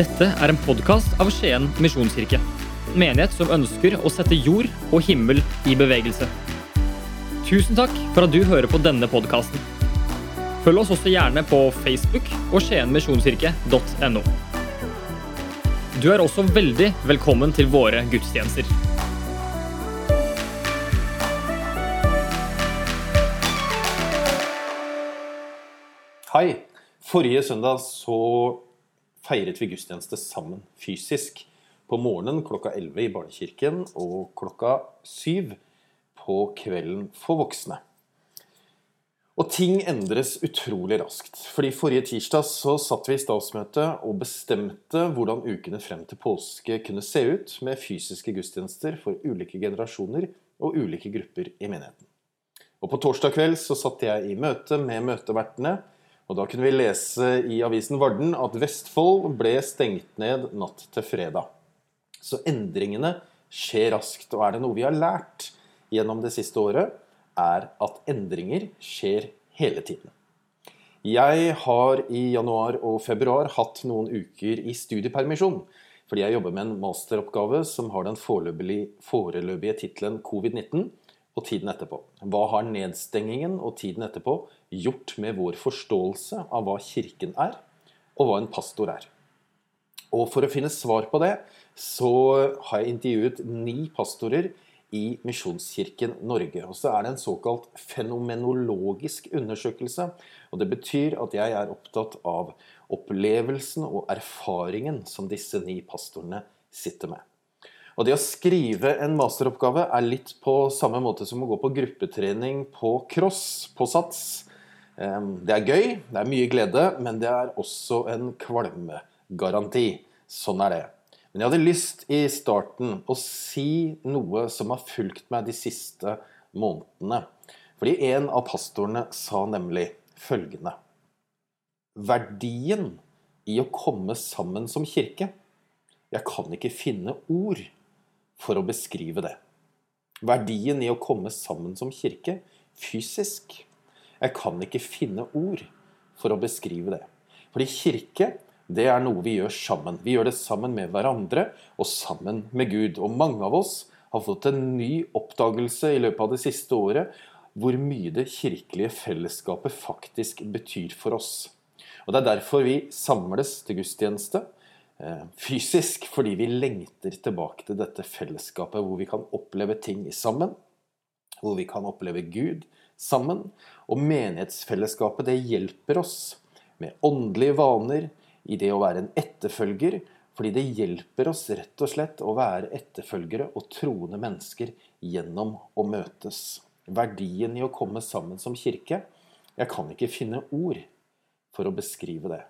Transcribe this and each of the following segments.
Dette er en podkast av Skien misjonskirke. Menighet som ønsker å sette jord og himmel i bevegelse. Tusen takk for at du hører på denne podkasten. Følg oss også gjerne på Facebook og skienmisjonskirke.no. Du er også veldig velkommen til våre gudstjenester. Hei! Forrige søndag så feiret vi gudstjeneste sammen fysisk. På morgenen klokka 11 i barnekirken og klokka 7 på kvelden for voksne. Og ting endres utrolig raskt. Fordi Forrige tirsdag så satt vi i statsmøte og bestemte hvordan ukene frem til påske kunne se ut med fysiske gudstjenester for ulike generasjoner og ulike grupper i menigheten. Og På torsdag kveld så satt jeg i møte med møtevertene og Da kunne vi lese i avisen Varden at Vestfold ble stengt ned natt til fredag. Så endringene skjer raskt. Og er det noe vi har lært gjennom det siste året, er at endringer skjer hele tiden. Jeg har i januar og februar hatt noen uker i studiepermisjon. Fordi jeg jobber med en masteroppgave som har den foreløpige tittelen covid-19 og tiden etterpå. Hva har nedstengingen og tiden etterpå gjort med vår forståelse av hva Kirken er, og hva en pastor er? Og For å finne svar på det, så har jeg intervjuet ni pastorer i Misjonskirken Norge. Og så er det en såkalt fenomenologisk undersøkelse. og Det betyr at jeg er opptatt av opplevelsen og erfaringen som disse ni pastorene sitter med. Og det å skrive en masteroppgave er litt på samme måte som å gå på gruppetrening på cross, på sats. Det er gøy, det er mye glede, men det er også en kvalmegaranti. Sånn er det. Men jeg hadde lyst i starten å si noe som har fulgt meg de siste månedene. Fordi en av pastorene sa nemlig følgende Verdien i å komme sammen som kirke Jeg kan ikke finne ord for å beskrive det. Verdien i å komme sammen som kirke fysisk. Jeg kan ikke finne ord for å beskrive det. Fordi kirke, det er noe vi gjør sammen. Vi gjør det sammen med hverandre og sammen med Gud. Og mange av oss har fått en ny oppdagelse i løpet av det siste året hvor mye det kirkelige fellesskapet faktisk betyr for oss. Og Det er derfor vi samles til gudstjeneste. Eh, fysisk fordi vi lengter tilbake til dette fellesskapet hvor vi kan oppleve ting sammen. Hvor vi kan oppleve Gud sammen. Og menighetsfellesskapet det hjelper oss med åndelige vaner i det å være en etterfølger. Fordi det hjelper oss rett og slett å være etterfølgere og troende mennesker gjennom å møtes. Verdien i å komme sammen som kirke Jeg kan ikke finne ord for å beskrive det.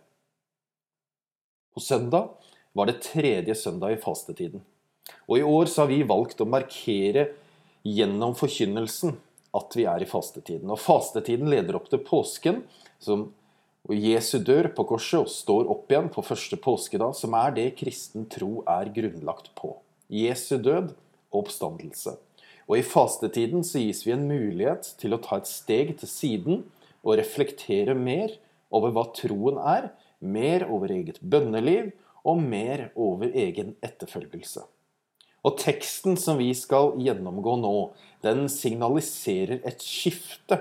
På søndag var det tredje søndag i fastetiden. Og i år så har vi valgt å markere gjennom forkynnelsen at vi er i fastetiden. Og fastetiden leder opp til påsken, som Jesu dør på korset og står opp igjen på første påskedag, som er det kristen tro er grunnlagt på. Jesu død og oppstandelse. Og i fastetiden så gis vi en mulighet til å ta et steg til siden og reflektere mer over hva troen er, mer over eget bønneliv og mer over egen etterfølgelse. Og teksten som vi skal gjennomgå nå, den signaliserer et skifte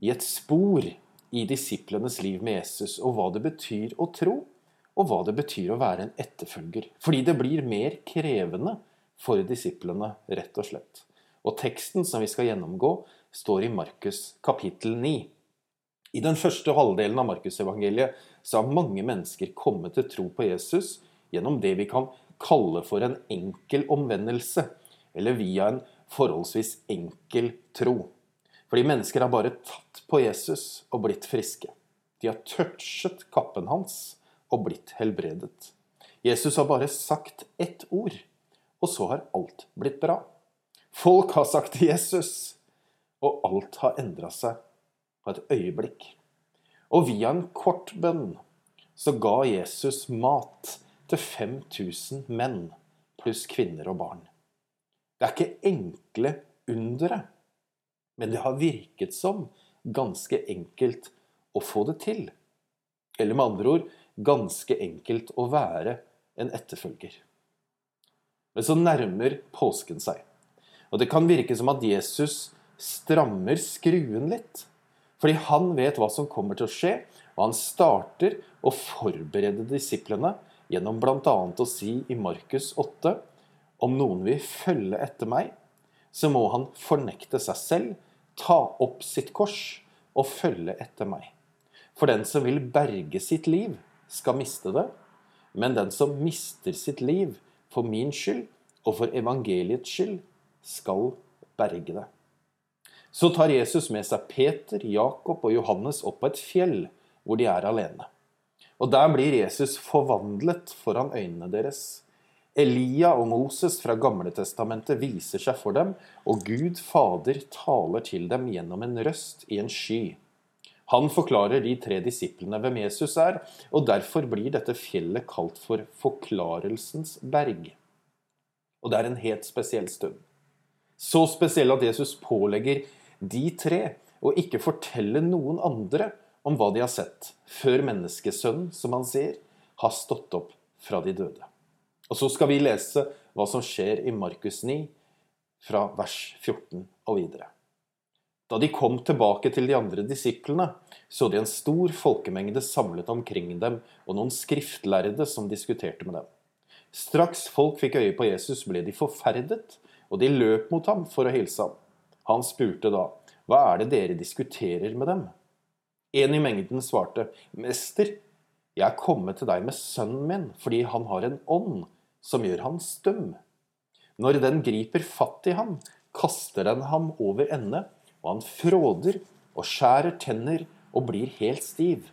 i et spor i disiplenes liv med Jesus, og hva det betyr å tro, og hva det betyr å være en etterfølger. Fordi det blir mer krevende for disiplene, rett og slett. Og teksten som vi skal gjennomgå, står i Markus kapittel 9. I den første halvdelen av Markusevangeliet så har mange mennesker kommet til tro på Jesus gjennom det vi kan kalle for en enkel omvendelse, eller via en forholdsvis enkel tro. Fordi mennesker har bare tatt på Jesus og blitt friske. De har touchet kappen hans og blitt helbredet. Jesus har bare sagt ett ord, og så har alt blitt bra. Folk har sagt Jesus, og alt har endra seg på et øyeblikk. Og via en kort bønn så ga Jesus mat til 5000 menn pluss kvinner og barn. Det er ikke enkle undere, men det har virket som ganske enkelt å få det til. Eller med andre ord, ganske enkelt å være en etterfølger. Men så nærmer påsken seg. Og det kan virke som at Jesus strammer skruen litt. Fordi han vet hva som kommer til å skje, og han starter å forberede disiplene gjennom bl.a. å si i Markus 8 om noen vil følge etter meg, så må han fornekte seg selv, ta opp sitt kors og følge etter meg. For den som vil berge sitt liv, skal miste det, men den som mister sitt liv for min skyld og for evangeliets skyld, skal berge det. Så tar Jesus med seg Peter, Jakob og Johannes opp på et fjell hvor de er alene. Og der blir Jesus forvandlet foran øynene deres. Elia og Moses fra Gamletestamentet viser seg for dem, og Gud Fader taler til dem gjennom en røst i en sky. Han forklarer de tre disiplene hvem Jesus er, og derfor blir dette fjellet kalt for Forklarelsens berg. Og det er en helt spesiell stund. Så spesiell at Jesus pålegger de tre og ikke fortelle noen andre om hva de har sett, før menneskesønnen, som han sier, har stått opp fra de døde. Og så skal vi lese hva som skjer i Markus 9, fra vers 14 og videre. Da de kom tilbake til de andre disiplene, så de en stor folkemengde samlet omkring dem og noen skriftlærde som diskuterte med dem. Straks folk fikk øye på Jesus, ble de forferdet, og de løp mot ham for å hilse ham. Han spurte da, Hva er det dere diskuterer med dem? En i mengden svarte, Mester, jeg er kommet til deg med sønnen min fordi han har en ånd som gjør han stum. Når den griper fatt i ham, kaster den ham over ende og han fråder og skjærer tenner og blir helt stiv.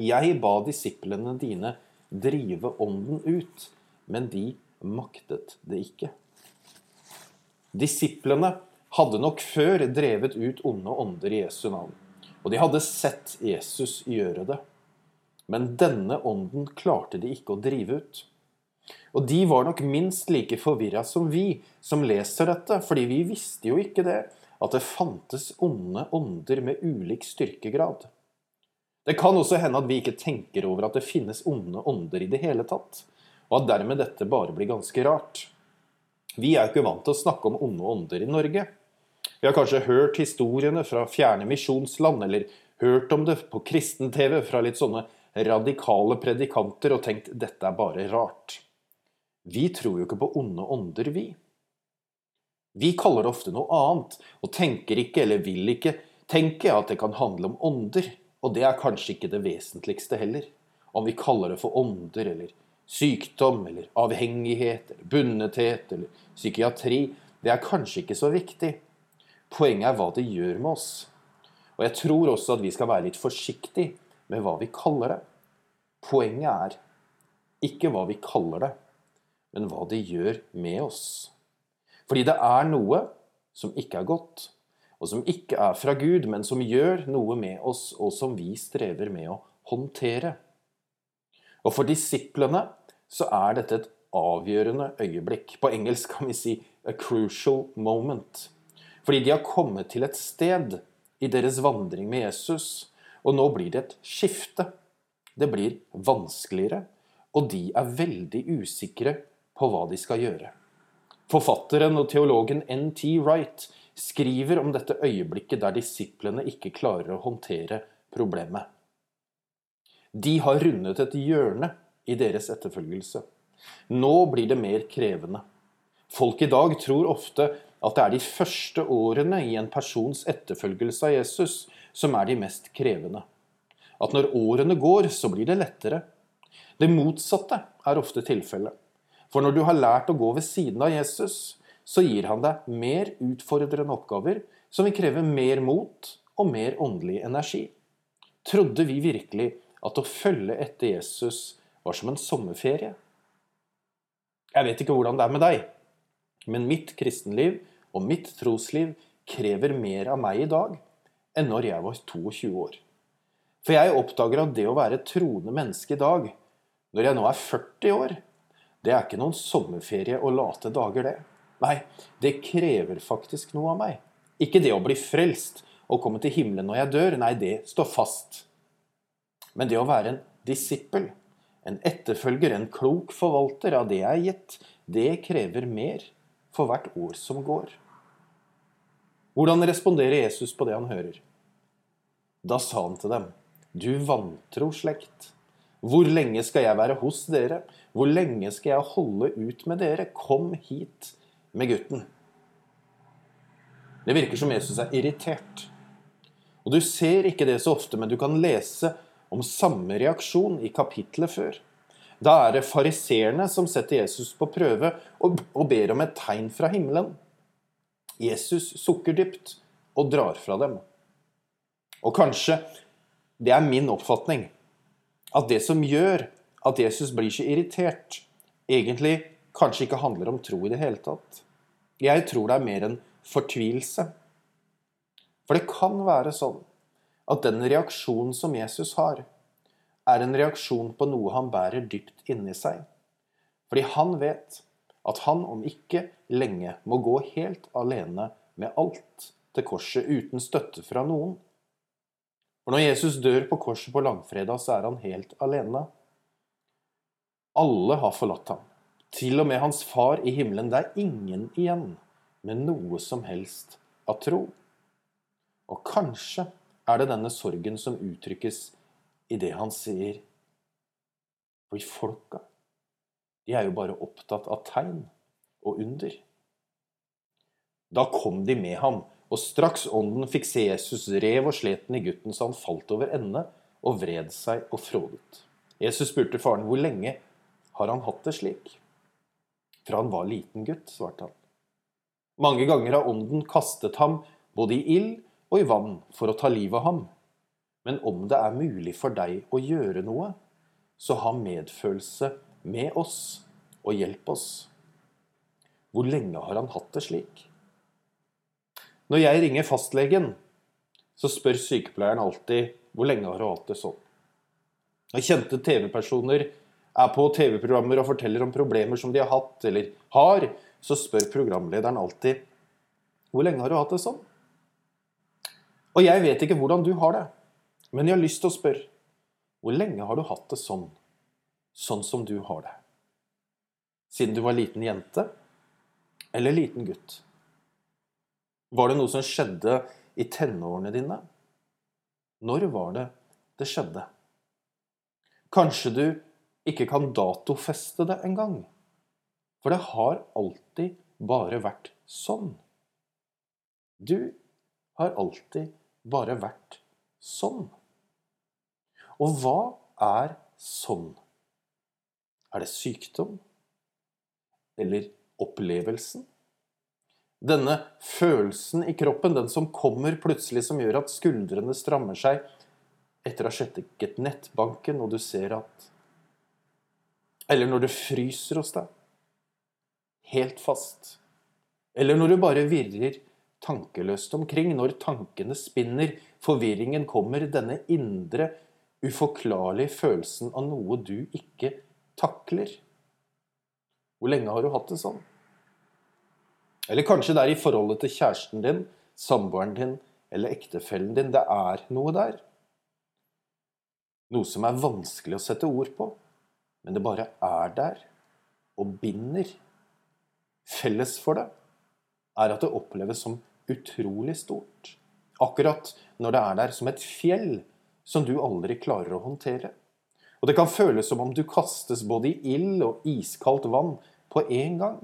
Jeg ba disiplene dine drive ånden ut, men de maktet det ikke. Disiplene hadde nok før drevet ut onde ånder i Jesu navn, og de hadde sett Jesus gjøre det. Men denne ånden klarte de ikke å drive ut. Og de var nok minst like forvirra som vi som leser dette, fordi vi visste jo ikke det, at det fantes onde ånder med ulik styrkegrad. Det kan også hende at vi ikke tenker over at det finnes onde ånder i det hele tatt, og at dermed dette bare blir ganske rart. Vi er jo ikke vant til å snakke om onde ånder i Norge. Vi har kanskje hørt historiene fra fjerne misjonsland, eller hørt om det på kristen-TV fra litt sånne radikale predikanter og tenkt dette er bare rart. Vi tror jo ikke på onde ånder, vi. Vi kaller det ofte noe annet, og tenker ikke eller vil ikke tenke at det kan handle om ånder. Og det er kanskje ikke det vesentligste heller. Om vi kaller det for ånder eller sykdom eller avhengighet eller bundethet eller psykiatri, det er kanskje ikke så viktig. Poenget er hva det gjør med oss. Og jeg tror også at vi skal være litt forsiktige med hva vi kaller det. Poenget er ikke hva vi kaller det, men hva det gjør med oss. Fordi det er noe som ikke er godt, og som ikke er fra Gud, men som gjør noe med oss, og som vi strever med å håndtere. Og for disiplene så er dette et avgjørende øyeblikk. På engelsk kan vi si 'a crucial moment'. Fordi de har kommet til et sted i deres vandring med Jesus, og nå blir det et skifte. Det blir vanskeligere, og de er veldig usikre på hva de skal gjøre. Forfatteren og teologen N.T. Wright skriver om dette øyeblikket der disiplene ikke klarer å håndtere problemet. De har rundet et hjørne i deres etterfølgelse. Nå blir det mer krevende. Folk i dag tror ofte at det er de første årene i en persons etterfølgelse av Jesus som er de mest krevende. At når årene går, så blir det lettere. Det motsatte er ofte tilfellet. For når du har lært å gå ved siden av Jesus, så gir han deg mer utfordrende oppgaver som vil kreve mer mot og mer åndelig energi. Trodde vi virkelig at å følge etter Jesus var som en sommerferie? Jeg vet ikke hvordan det er med deg, men mitt kristenliv og mitt trosliv krever mer av meg i dag enn når jeg var 22 år. For jeg oppdager at det å være troende menneske i dag, når jeg nå er 40 år, det er ikke noen sommerferie og late dager, det. Nei, det krever faktisk noe av meg. Ikke det å bli frelst og komme til himmelen når jeg dør. Nei, det står fast. Men det å være en disippel, en etterfølger, en klok forvalter av det jeg er gitt, det krever mer for hvert år som går. Hvordan responderer Jesus på det han hører? Da sa han til dem, du vantro slekt. Hvor lenge skal jeg være hos dere? Hvor lenge skal jeg holde ut med dere? Kom hit med gutten. Det virker som Jesus er irritert. Og du ser ikke det så ofte, men du kan lese om samme reaksjon i kapittelet før. Da er det fariseerne som setter Jesus på prøve og, ber om et tegn fra himmelen. Jesus sukker dypt og drar fra dem. Og kanskje det er min oppfatning at det som gjør at Jesus blir så irritert, egentlig kanskje ikke handler om tro i det hele tatt. Jeg tror det er mer en fortvilelse. For det kan være sånn at den reaksjonen som Jesus har, er en reaksjon på noe han bærer dypt inni seg. Fordi han vet at han om ikke lenge må gå helt alene med alt til korset uten støtte fra noen. For når Jesus dør på korset på langfredag, så er han helt alene. Alle har forlatt ham. Til og med hans far i himmelen. Det er ingen igjen med noe som helst av tro. Og kanskje er det denne sorgen som uttrykkes i det han sier. For folka, de er jo bare opptatt av tegn og under. Da kom de med ham, og straks ånden fikk se Jesus, rev og sleten i gutten så han falt over ende og vred seg og frådet. Jesus spurte faren hvor lenge har han hatt det slik. Fra han var liten gutt, svarte han. Mange ganger har ånden kastet ham både i ild og i vann for å ta livet av ham. Men om det er mulig for deg å gjøre noe, så ha medfølelse med oss og hjelp oss. Hvor lenge har han hatt det slik? Når jeg ringer fastlegen, så spør sykepleieren alltid hvor lenge har du hatt det sånn. Når kjente TV-personer er på TV-programmer og forteller om problemer som de har hatt eller har, så spør programlederen alltid hvor lenge har du hatt det sånn? Og jeg vet ikke hvordan du har det, men jeg har lyst til å spørre hvor lenge har du hatt det sånn, sånn som du har det? Siden du var liten jente eller liten gutt? Var det noe som skjedde i tenårene dine? Når var det det skjedde? Kanskje du ikke kan datofeste det engang? For det har alltid bare vært sånn. Du har alltid bare vært sånn. Og hva er sånn? Er det sykdom? Eller opplevelsen? Denne følelsen i kroppen, den som kommer plutselig, som gjør at skuldrene strammer seg etter å ha sjekket nettbanken, og du ser at Eller når det fryser hos deg, helt fast. Eller når du bare virrer tankeløst omkring. Når tankene spinner, forvirringen kommer, denne indre, uforklarlige følelsen av noe du ikke takler. Hvor lenge har du hatt det sånn? Eller kanskje det er i forholdet til kjæresten din, samboeren din eller ektefellen din. Det er noe der. Noe som er vanskelig å sette ord på, men det bare er der og binder. Felles for det er at det oppleves som utrolig stort. Akkurat når det er der som et fjell som du aldri klarer å håndtere. Og det kan føles som om du kastes både i ild og iskaldt vann på én gang.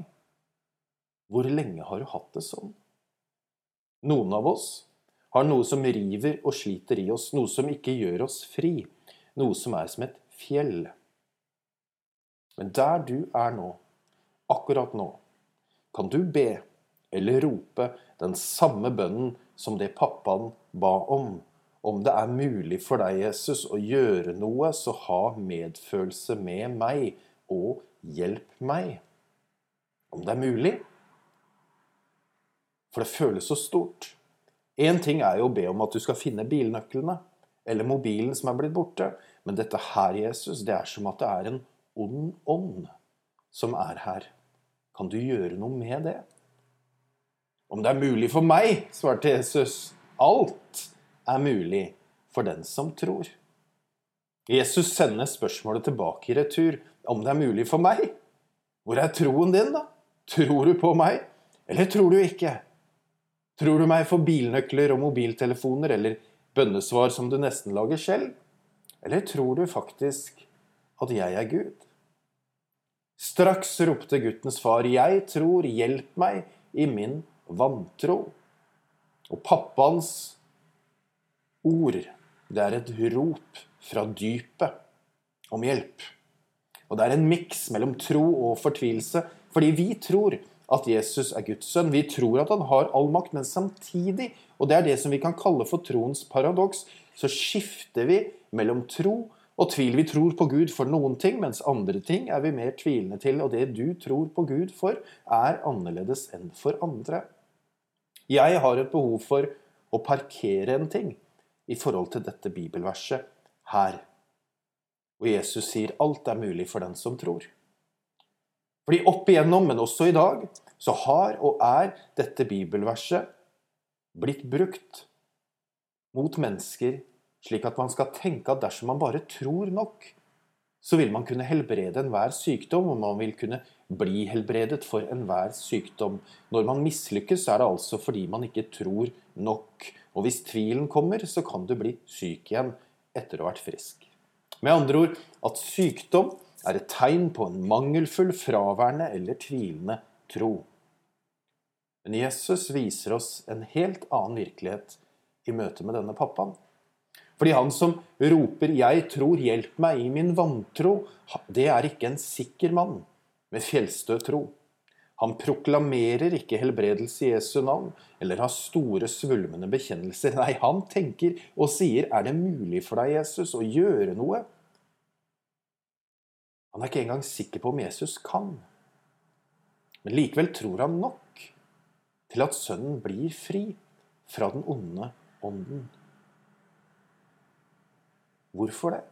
Hvor lenge har du hatt det sånn? Noen av oss har noe som river og sliter i oss, noe som ikke gjør oss fri, noe som er som et fjell. Men der du er nå, akkurat nå, kan du be eller rope den samme bønnen som det pappaen ba om. Om det er mulig for deg, Jesus, å gjøre noe, så ha medfølelse med meg og hjelp meg. Om det er mulig. For det føles så stort. Én ting er jo å be om at du skal finne bilnøklene, eller mobilen som er blitt borte. Men dette her, Jesus, det er som at det er en ond ånd som er her. Kan du gjøre noe med det? Om det er mulig for meg, svarte Jesus. Alt er mulig for den som tror. Jesus sender spørsmålet tilbake i retur om det er mulig for meg. Hvor er troen din, da? Tror du på meg, eller tror du ikke? Tror du meg for bilnøkler og mobiltelefoner eller bønnesvar som du nesten lager selv? Eller tror du faktisk at jeg er Gud? Straks ropte guttens far, 'Jeg tror, hjelp meg i min vantro'. Og pappaens ord, det er et rop fra dypet om hjelp. Og det er en miks mellom tro og fortvilelse, fordi vi tror at Jesus er Guds sønn. Vi tror at han har all makt, men samtidig, og det er det som vi kan kalle for troens paradoks, så skifter vi mellom tro og tvil. Vi tror på Gud for noen ting, mens andre ting er vi mer tvilende til. Og det du tror på Gud for, er annerledes enn for andre. Jeg har et behov for å parkere en ting i forhold til dette bibelverset her. Og Jesus sier alt er mulig for den som tror. Fordi opp igjennom, men også i dag, så har og er dette bibelverset blitt brukt mot mennesker slik at man skal tenke at dersom man bare tror nok, så vil man kunne helbrede enhver sykdom, og man vil kunne bli helbredet for enhver sykdom. Når man mislykkes, er det altså fordi man ikke tror nok. Og hvis tvilen kommer, så kan du bli syk igjen etter å ha vært frisk. Med andre ord at sykdom er et tegn på en mangelfull, fraværende eller tvilende tro. Men Jesus viser oss en helt annen virkelighet i møte med denne pappaen. Fordi han som roper 'Jeg tror, hjelp meg' i min vantro, det er ikke en sikker mann med fjellstø tro. Han proklamerer ikke helbredelse i Jesu navn eller har store, svulmende bekjennelser. Nei, han tenker og sier 'Er det mulig for deg, Jesus, å gjøre noe?' Han er ikke engang sikker på om Jesus kan. Men likevel tror han nok til at sønnen blir fri fra den onde ånden. Hvorfor det?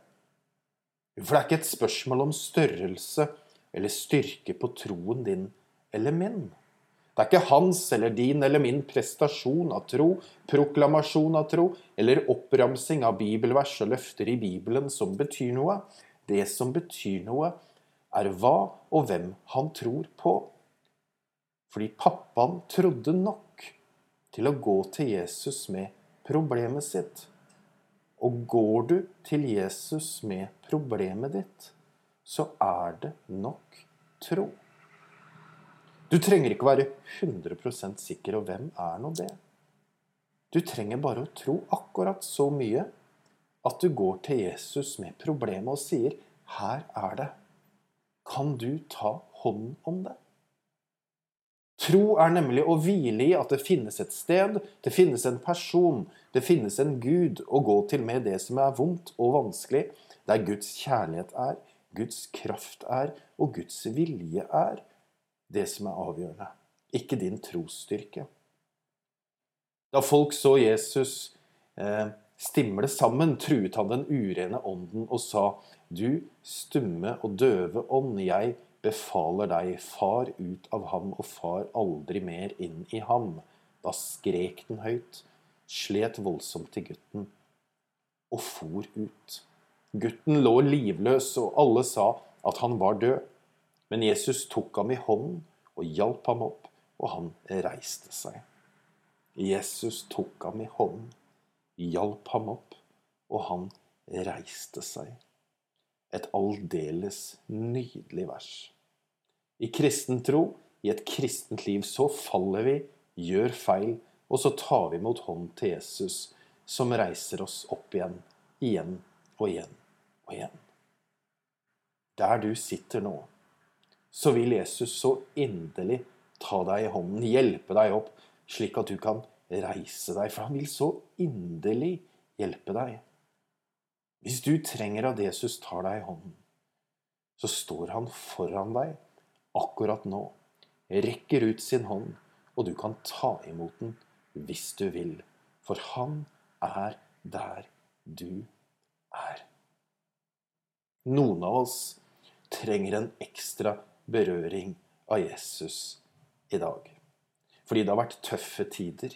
For det er ikke et spørsmål om størrelse eller styrke på troen din eller min. Det er ikke hans eller din eller min prestasjon av tro, proklamasjon av tro eller oppramsing av bibelvers og løfter i Bibelen som betyr noe. Det som betyr noe, er hva og hvem han tror på. Fordi pappaen trodde nok til å gå til Jesus med problemet sitt. Og går du til Jesus med problemet ditt, så er det nok tro. Du trenger ikke å være 100% sikker, og hvem er nå det? Du trenger bare å tro akkurat så mye at du går til Jesus med problemet og sier 'Her er det'. Kan du ta hånd om det? Tro er nemlig å hvile i at det finnes et sted, det finnes en person, det finnes en Gud å gå til med det som er vondt og vanskelig, der Guds kjærlighet er, Guds kraft er, og Guds vilje er det som er avgjørende. Ikke din trosstyrke. Da folk så Jesus eh, stimle sammen, truet han den urene ånden og sa, Du stumme og døve ånd, jeg befaler deg, far ut av ham og far aldri mer inn i ham. Da skrek den høyt, slet voldsomt til gutten og for ut. Gutten lå livløs, og alle sa at han var død. Men Jesus tok ham i hånden og hjalp ham opp, og han reiste seg. Jesus tok ham i hånden, hjalp ham opp, og han reiste seg. Et aldeles nydelig vers. I kristen tro, i et kristent liv, så faller vi, gjør feil, og så tar vi imot hånden til Jesus, som reiser oss opp igjen, igjen og igjen og igjen. Der du sitter nå, så vil Jesus så inderlig ta deg i hånden, hjelpe deg opp, slik at du kan reise deg. For han vil så inderlig hjelpe deg. Hvis du trenger at Jesus tar deg i hånden, så står han foran deg akkurat nå, rekker ut sin hånd, og du kan ta imot den hvis du vil. For han er der du er. Noen av oss trenger en ekstra berøring av Jesus i dag. Fordi det har vært tøffe tider,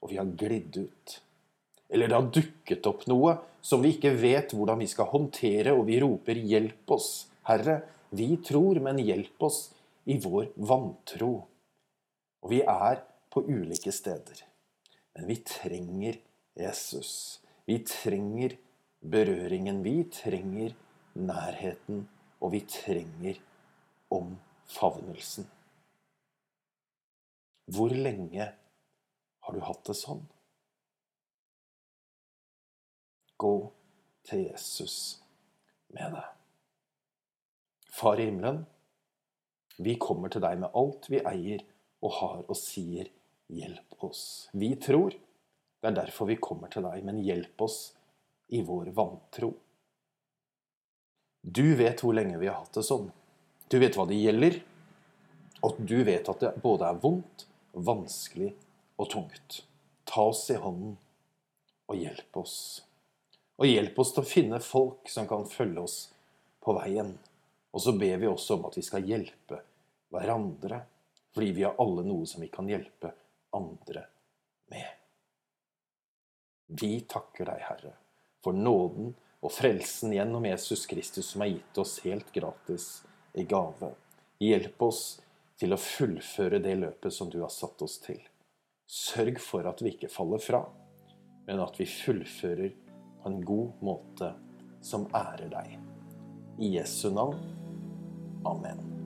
og vi har glidd ut. eller det har dukket opp noe som vi ikke vet hvordan vi skal håndtere, og vi roper 'hjelp oss'. Herre, vi tror, men hjelp oss i vår vantro. Og vi er på ulike steder. Men vi trenger Jesus. Vi trenger berøringen. Vi trenger nærheten. Og vi trenger omfavnelsen. Hvor lenge har du hatt det sånn? Gå til Jesus med det. Far i himmelen, vi kommer til deg med alt vi eier og har, og sier 'hjelp oss'. Vi tror. Det er derfor vi kommer til deg, men hjelp oss i vår vantro. Du vet hvor lenge vi har hatt det sånn. Du vet hva det gjelder, og du vet at det både er vondt, vanskelig og tungt. Ta oss i hånden og hjelp oss. Og hjelp oss til å finne folk som kan følge oss på veien. Og så ber vi også om at vi skal hjelpe hverandre, fordi vi har alle noe som vi kan hjelpe andre med. Vi takker deg, Herre, for nåden og frelsen gjennom Jesus Kristus, som er gitt oss helt gratis i gave. Hjelp oss til å fullføre det løpet som du har satt oss til. Sørg for at vi ikke faller fra, men at vi fullfører på en god måte som ærer deg. I Jesu navn. Amen.